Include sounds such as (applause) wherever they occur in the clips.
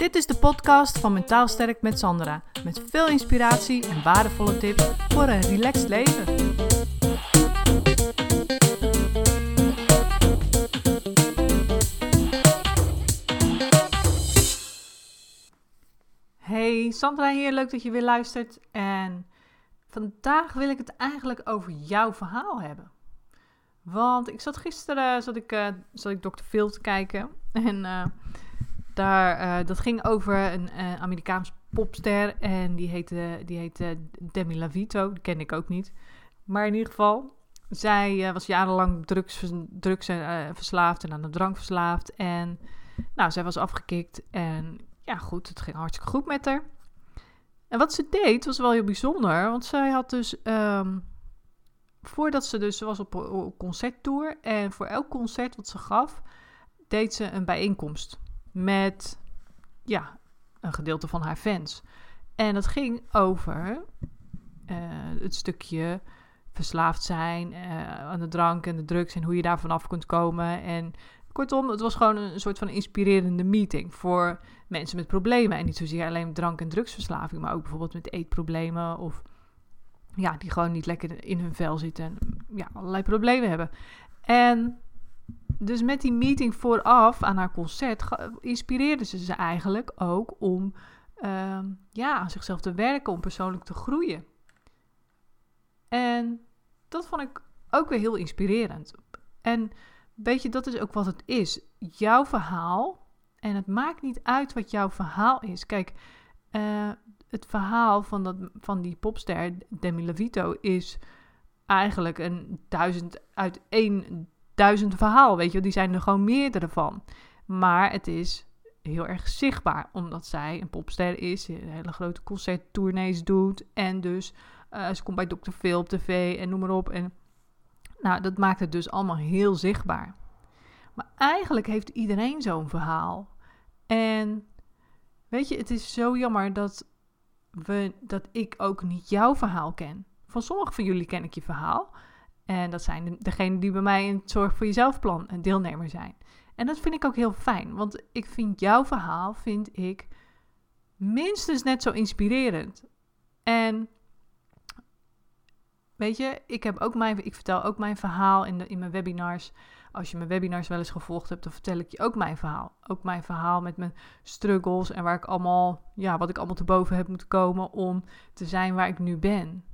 Dit is de podcast van Mentaal Sterk met Sandra. Met veel inspiratie en waardevolle tips voor een relaxed leven. Hey, Sandra hier. Leuk dat je weer luistert. En vandaag wil ik het eigenlijk over jouw verhaal hebben. Want ik zat gisteren zat ik, uh, zat ik Dr. Phil te kijken. En uh, daar, uh, dat ging over een Amerikaans popster. En die heette, die heette Demi Lavito. Die ken ik ook niet. Maar in ieder geval, zij was jarenlang drugs, verslaafd en aan de drank verslaafd. En nou, zij was afgekikt. En ja, goed, het ging hartstikke goed met haar. En wat ze deed was wel heel bijzonder. Want zij had dus... Um, voordat ze dus, was op een concerttour en voor elk concert wat ze gaf, deed ze een bijeenkomst met, ja, een gedeelte van haar fans. En dat ging over uh, het stukje verslaafd zijn uh, aan de drank en de drugs en hoe je daar vanaf kunt komen. En kortom, het was gewoon een soort van inspirerende meeting voor mensen met problemen. En niet zozeer alleen drank- en drugsverslaving, maar ook bijvoorbeeld met eetproblemen of ja, die gewoon niet lekker in hun vel zitten en ja, allerlei problemen hebben. En dus met die meeting vooraf aan haar concert inspireerde ze ze eigenlijk ook om uh, ja, aan zichzelf te werken, om persoonlijk te groeien. En dat vond ik ook weer heel inspirerend. En weet je, dat is ook wat het is. Jouw verhaal. En het maakt niet uit wat jouw verhaal is. Kijk, uh, het verhaal van, dat, van die popster Demi Lovato is eigenlijk een duizend uit één duizend verhaal. Weet je, die zijn er gewoon meerdere van. Maar het is heel erg zichtbaar, omdat zij een popster is, een hele grote concerttournees doet. En dus uh, ze komt bij Dr. Phil op tv en noem maar op. En nou, dat maakt het dus allemaal heel zichtbaar. Maar eigenlijk heeft iedereen zo'n verhaal. En weet je, het is zo jammer dat we, dat ik ook niet jouw verhaal ken. Van sommige van jullie ken ik je verhaal. En dat zijn degenen die bij mij in het Zorg voor Jezelf plan een deelnemer zijn. En dat vind ik ook heel fijn, want ik vind jouw verhaal, vind ik, minstens net zo inspirerend. En weet je, ik, heb ook mijn, ik vertel ook mijn verhaal in, de, in mijn webinars. Als je mijn webinars wel eens gevolgd hebt, dan vertel ik je ook mijn verhaal. Ook mijn verhaal met mijn struggles en waar ik allemaal, ja, wat ik allemaal te boven heb moeten komen om te zijn waar ik nu ben.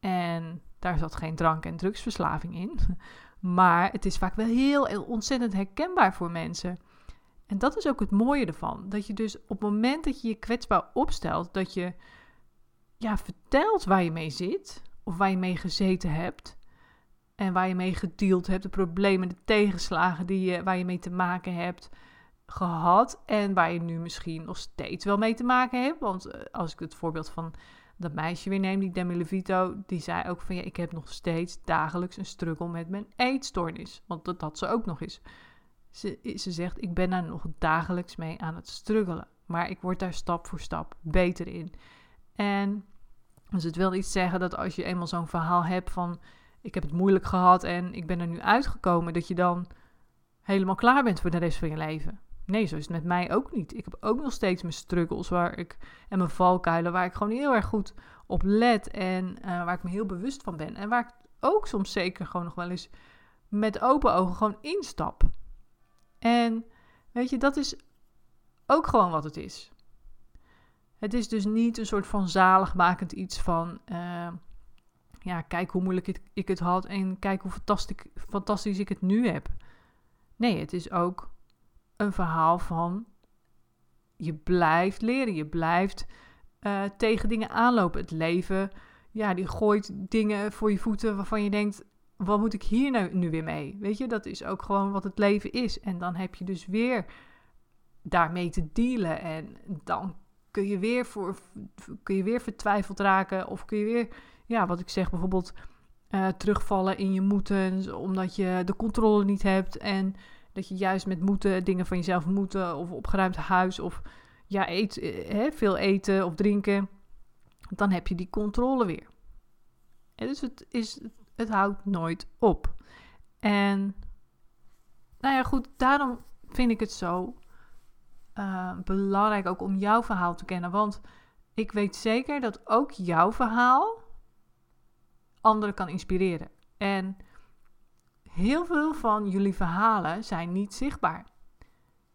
En daar zat geen drank- en drugsverslaving in. (laughs) Maar het is vaak wel heel, ontzettend herkenbaar voor mensen. En dat is ook het mooie ervan. Dat je dus op het moment dat je je kwetsbaar opstelt, dat je ja, vertelt waar je mee zit, of waar je mee gezeten hebt, en waar je mee gedeeld hebt, de problemen, de tegenslagen die je, waar je mee te maken hebt gehad en waar je nu misschien nog steeds wel mee te maken hebt. Want eh, als ik het voorbeeld van dat meisje weer neem, die Demi Levito, die zei ook van ja, ik heb nog steeds dagelijks een struggle met mijn eetstoornis. Want dat had ze ook nog eens. Ze, ze zegt, ik ben daar nog dagelijks mee aan het struggelen. Maar ik word daar stap voor stap beter in. En dus het wil niet zeggen dat als je eenmaal zo'n verhaal hebt van ik heb het moeilijk gehad en ik ben er nu uitgekomen, dat je dan helemaal klaar bent voor de rest van je leven. Nee, zo is het met mij ook niet. Ik heb ook nog steeds mijn struggles waar ik, en mijn valkuilen waar ik gewoon heel erg goed op let en uh, waar ik me heel bewust van ben. En waar ik ook soms zeker gewoon nog wel eens met open ogen gewoon instap. En weet je, dat is ook gewoon wat het is. Het is dus niet een soort van zaligmakend iets van, uh, ja, kijk hoe moeilijk ik, ik het had en kijk hoe fantastisch, fantastisch ik het nu heb. Nee, het is ook een verhaal van je blijft leren, je blijft uh, tegen dingen aanlopen. Het leven, ja, die gooit dingen voor je voeten waarvan je denkt, wat moet ik hier nou, nu weer mee? Weet je, dat is ook gewoon wat het leven is. En dan heb je dus weer daarmee te dealen en dan kun je weer, voor, kun je weer vertwijfeld raken of kun je weer, ja, wat ik zeg, bijvoorbeeld uh, terugvallen in je moeten omdat je de controle niet hebt en dat je juist met moeten, dingen van jezelf moeten, of opgeruimd huis, of ja, eet, eh, hè, veel eten of drinken, dan heb je die controle weer. En dus het, is, het houdt nooit op. En nou ja, goed, daarom vind ik het zo uh, belangrijk ook om jouw verhaal te kennen. Want ik weet zeker dat ook jouw verhaal anderen kan inspireren. En heel veel van jullie verhalen zijn niet zichtbaar.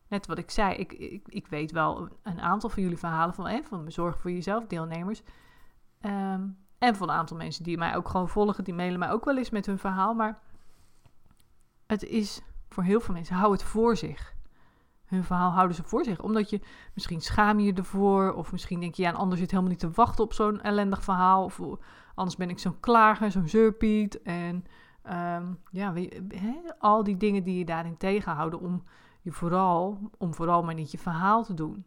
Net wat ik zei, ik, ik, ik weet wel een aantal van jullie verhalen van, eh, van Zorg voor Jezelf deelnemers. Ehm, en van een aantal mensen die mij ook gewoon volgen, die mailen mij ook wel eens met hun verhaal. Maar het is voor heel veel mensen, hou het voor zich. Hun verhaal houden ze voor zich. Omdat je misschien schaam je ervoor. Of misschien denk je, ja, een ander zit helemaal niet te wachten op zo'n ellendig verhaal. Of anders ben ik zo'n klager, zo'n zeurpiet. En um, ja, al die dingen die je daarin tegenhouden om je vooral, om vooral maar niet je verhaal te doen.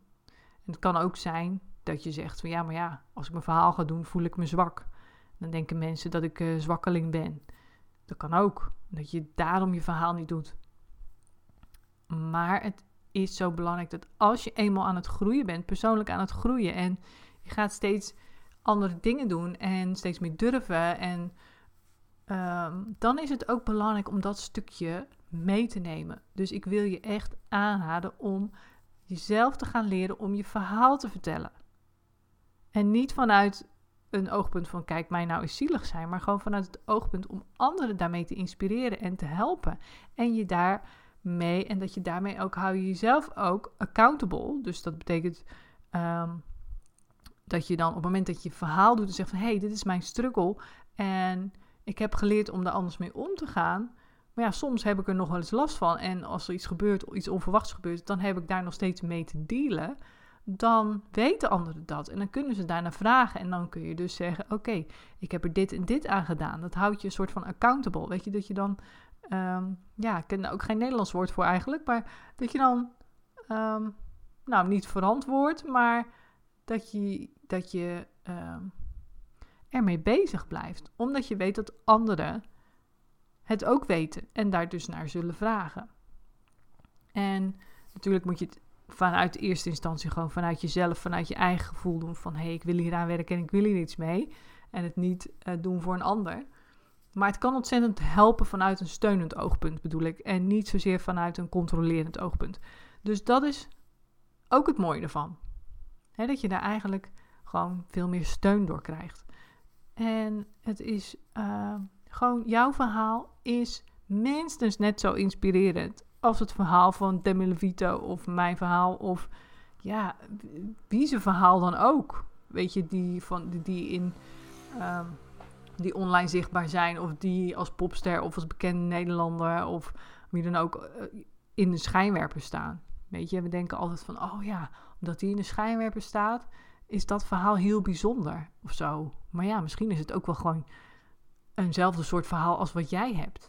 En het kan ook zijn dat je zegt van ja, maar ja, als ik mijn verhaal ga doen, voel ik me zwak. Dan denken mensen dat ik uh, zwakkeling ben. Dat kan ook. Dat je daarom je verhaal niet doet. Maar het is zo belangrijk dat als je eenmaal aan het groeien bent, persoonlijk aan het groeien en je gaat steeds andere dingen doen en steeds meer durven en Ehm, dan is het ook belangrijk om dat stukje mee te nemen. Dus ik wil je echt aanraden om jezelf te gaan leren om je verhaal te vertellen. En niet vanuit een oogpunt van kijk mij nou eens zielig zijn, maar gewoon vanuit het oogpunt om anderen daarmee te inspireren en te helpen. En je daarmee, en dat je daarmee ook hou je jezelf ook accountable. Dus dat betekent ehm, dat je dan op het moment dat je verhaal doet en zegt van hé, hey, dit is mijn struggle en ik heb geleerd om daar anders mee om te gaan. Maar ja, soms heb ik er nog wel eens last van. En als er iets gebeurt, iets onverwachts gebeurt, dan heb ik daar nog steeds mee te dealen. Dan weten anderen dat. En dan kunnen ze daarna vragen. En dan kun je dus zeggen: Oké, ik heb er dit en dit aan gedaan. Dat houdt je een soort van accountable. Weet je, dat je dan. Um, ja, ik ken er ook geen Nederlands woord voor eigenlijk. Maar dat je dan. Ehm, nou, niet verantwoord, maar dat je. Dat je ehm, ermee bezig blijft. Omdat je weet dat anderen het ook weten en daar dus naar zullen vragen. En natuurlijk moet je het vanuit de eerste instantie gewoon vanuit jezelf, vanuit je eigen gevoel doen van hé, hey, ik wil hier aan werken en ik wil hier iets mee. En het niet uh, doen voor een ander. Maar het kan ontzettend helpen vanuit een steunend oogpunt, bedoel ik. En niet zozeer vanuit een controlerend oogpunt. Dus dat is ook het mooie ervan. dat je daar eigenlijk gewoon veel meer steun door krijgt. En het is uh, gewoon, jouw verhaal is minstens net zo inspirerend als het verhaal van Demi Levito of mijn verhaal of ja, wie zijn verhaal dan ook. Weet je, die, van, die in um, die online zichtbaar zijn of die als popster of als bekende Nederlander of wie dan ook uh, in de schijnwerper staan. Weet je, we denken altijd van, oh ja, omdat die in de schijnwerper staat, is dat verhaal heel bijzonder of zo. Maar ja, misschien is het ook wel gewoon eenzelfde soort verhaal als wat jij hebt.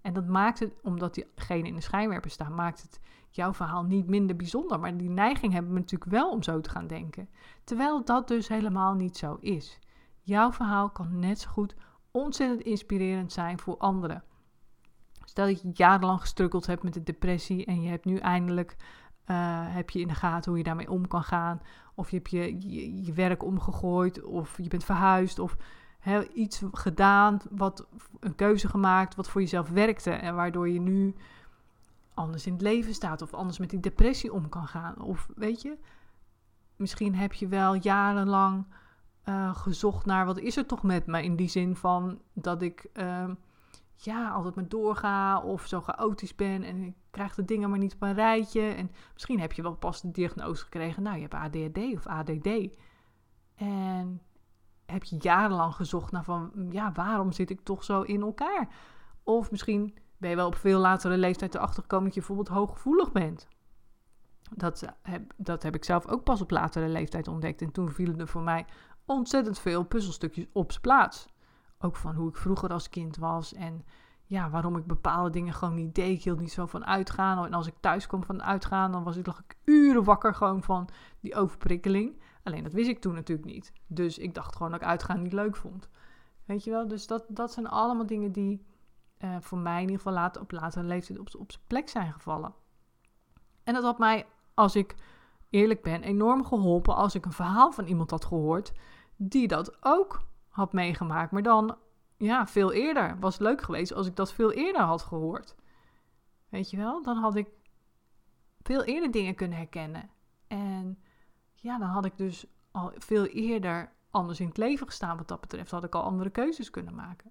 En dat maakt het, omdat diegene in de schijnwerper staat, maakt het jouw verhaal niet minder bijzonder. Maar die neiging hebben we natuurlijk wel om zo te gaan denken. Terwijl dat dus helemaal niet zo is. Jouw verhaal kan net zo goed ontzettend inspirerend zijn voor anderen. Stel dat je jarenlang gestrukkeld hebt met de depressie en je hebt nu eindelijk uh, heb je in de gaten hoe je daarmee om kan gaan. Of je hebt je, je, werk omgegooid. Of je bent verhuisd. Of he, iets gedaan. Wat, een keuze gemaakt wat voor jezelf werkte. En waardoor je nu anders in het leven staat. Of anders met die depressie om kan gaan. Of weet je, misschien heb je wel jarenlang uh, gezocht naar wat is er toch met me. In die zin van dat ik. Uh, ja, altijd maar doorga of zo chaotisch ben en ik krijg de dingen maar niet op een rijtje. En misschien heb je wel pas de diagnose gekregen, nou je hebt ADHD of ADD. En heb je jarenlang gezocht naar van, ja, waarom zit ik toch zo in elkaar? Of misschien ben je wel op veel latere leeftijd erachter gekomen dat je bijvoorbeeld hooggevoelig bent. Dat heb, dat heb ik zelf ook pas op latere leeftijd ontdekt. En toen vielen er voor mij ontzettend veel puzzelstukjes op zijn plaats. Ook van hoe ik vroeger als kind was en ja, waarom ik bepaalde dingen gewoon niet deed. Ik hield niet zo van uitgaan. En als ik thuis kwam van uitgaan, dan was ik, lag ik uren wakker gewoon van die overprikkeling. Alleen dat wist ik toen natuurlijk niet. Dus ik dacht gewoon dat ik uitgaan niet leuk vond. Weet je wel? Dus dat, dat zijn allemaal dingen die uh, voor mij in ieder geval later, op latere leeftijd op, op zijn plek zijn gevallen. En dat had mij, als ik eerlijk ben, enorm geholpen als ik een verhaal van iemand had gehoord die dat ook had meegemaakt. Maar dan, ja, veel eerder. Was leuk geweest als ik dat veel eerder had gehoord. Weet je wel? Dan had ik veel eerder dingen kunnen herkennen. En ja, dan had ik dus al veel eerder anders in het leven gestaan wat dat betreft. Had ik al andere keuzes kunnen maken.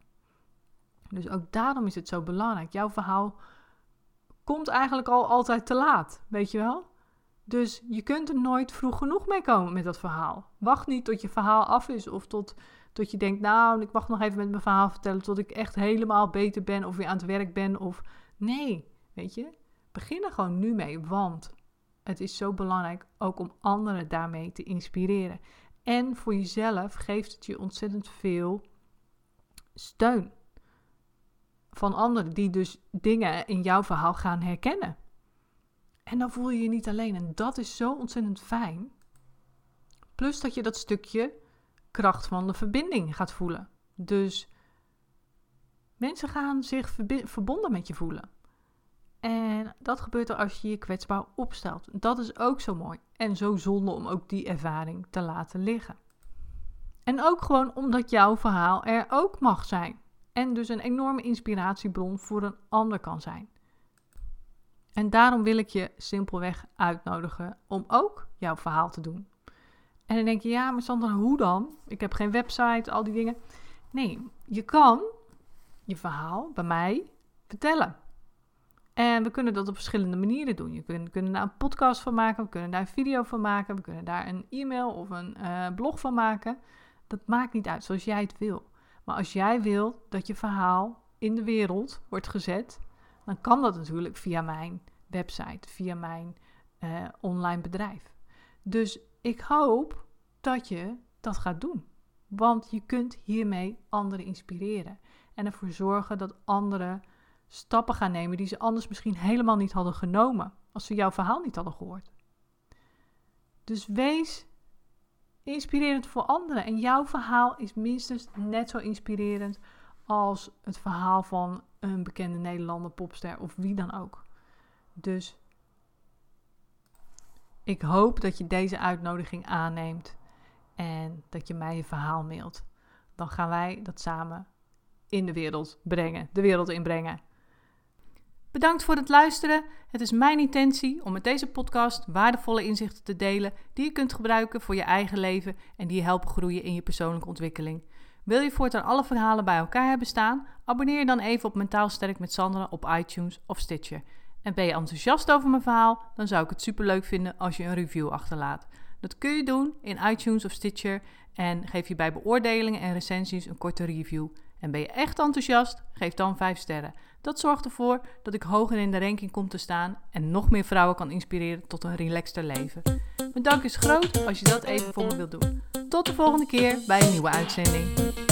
Dus ook daarom is het zo belangrijk. Jouw verhaal komt eigenlijk al altijd te laat, weet je wel? Dus je kunt er nooit vroeg genoeg mee komen met dat verhaal. Wacht niet tot je verhaal af is of tot, tot je denkt, nou, ik mag nog even met mijn verhaal vertellen tot ik echt helemaal beter ben of weer aan het werk ben. Of nee, weet je, begin er gewoon nu mee, want het is zo belangrijk ook om anderen daarmee te inspireren. En voor jezelf geeft het je ontzettend veel steun van anderen die dus dingen in jouw verhaal gaan herkennen. En dan voel je je niet alleen. En dat is zo ontzettend fijn. Plus dat je dat stukje kracht van de verbinding gaat voelen. Dus mensen gaan zich verbonden met je voelen. En dat gebeurt er als je je kwetsbaar opstelt. Dat is ook zo mooi. En zo zonde om ook die ervaring te laten liggen. En ook gewoon omdat jouw verhaal er ook mag zijn. En dus een enorme inspiratiebron voor een ander kan zijn. En daarom wil ik je simpelweg uitnodigen om ook jouw verhaal te doen. En dan denk je, ja, maar Sandra, hoe dan? Ik heb geen website, al die dingen. Nee, je kan je verhaal bij mij vertellen. En we kunnen dat op verschillende manieren doen. Je kunt, kunnen daar een podcast van maken, we kunnen daar een video van maken, we kunnen daar een e-mail of een uh, blog van maken. Dat maakt niet uit, zoals jij het wil. Maar als jij wil dat je verhaal in de wereld wordt gezet, dan kan dat natuurlijk via mijn website, via mijn uh, online bedrijf. Dus ik hoop dat je dat gaat doen. Want je kunt hiermee anderen inspireren en ervoor zorgen dat anderen stappen gaan nemen die ze anders misschien helemaal niet hadden genomen als ze jouw verhaal niet hadden gehoord. Dus wees inspirerend voor anderen en jouw verhaal is minstens net zo inspirerend als het verhaal van een bekende Nederlander, popster of wie dan ook. Dus ik hoop dat je deze uitnodiging aanneemt en dat je mij je verhaal mailt. Dan gaan wij dat samen in de wereld brengen, de wereld inbrengen. Bedankt voor het luisteren. Het is mijn intentie om met deze podcast waardevolle inzichten te delen die je kunt gebruiken voor je eigen leven en die je helpen groeien in je persoonlijke ontwikkeling. Wil je voortaan alle verhalen bij elkaar hebben staan? Abonneer je dan even op Mentaal Sterk met Sandra op iTunes of Stitcher. En ben je enthousiast over mijn verhaal? Dan zou ik het superleuk vinden als je een review achterlaat. Dat kun je doen in iTunes of Stitcher en geef je bij beoordelingen en recensies een korte review. En ben je echt enthousiast? Geef dan 5 sterren. Dat zorgt ervoor dat ik hoger in de ranking kom te staan en nog meer vrouwen kan inspireren tot een relaxter leven. Mijn dank is groot als je dat even voor me wilt doen. Tot de volgende keer bij een nieuwe uitzending.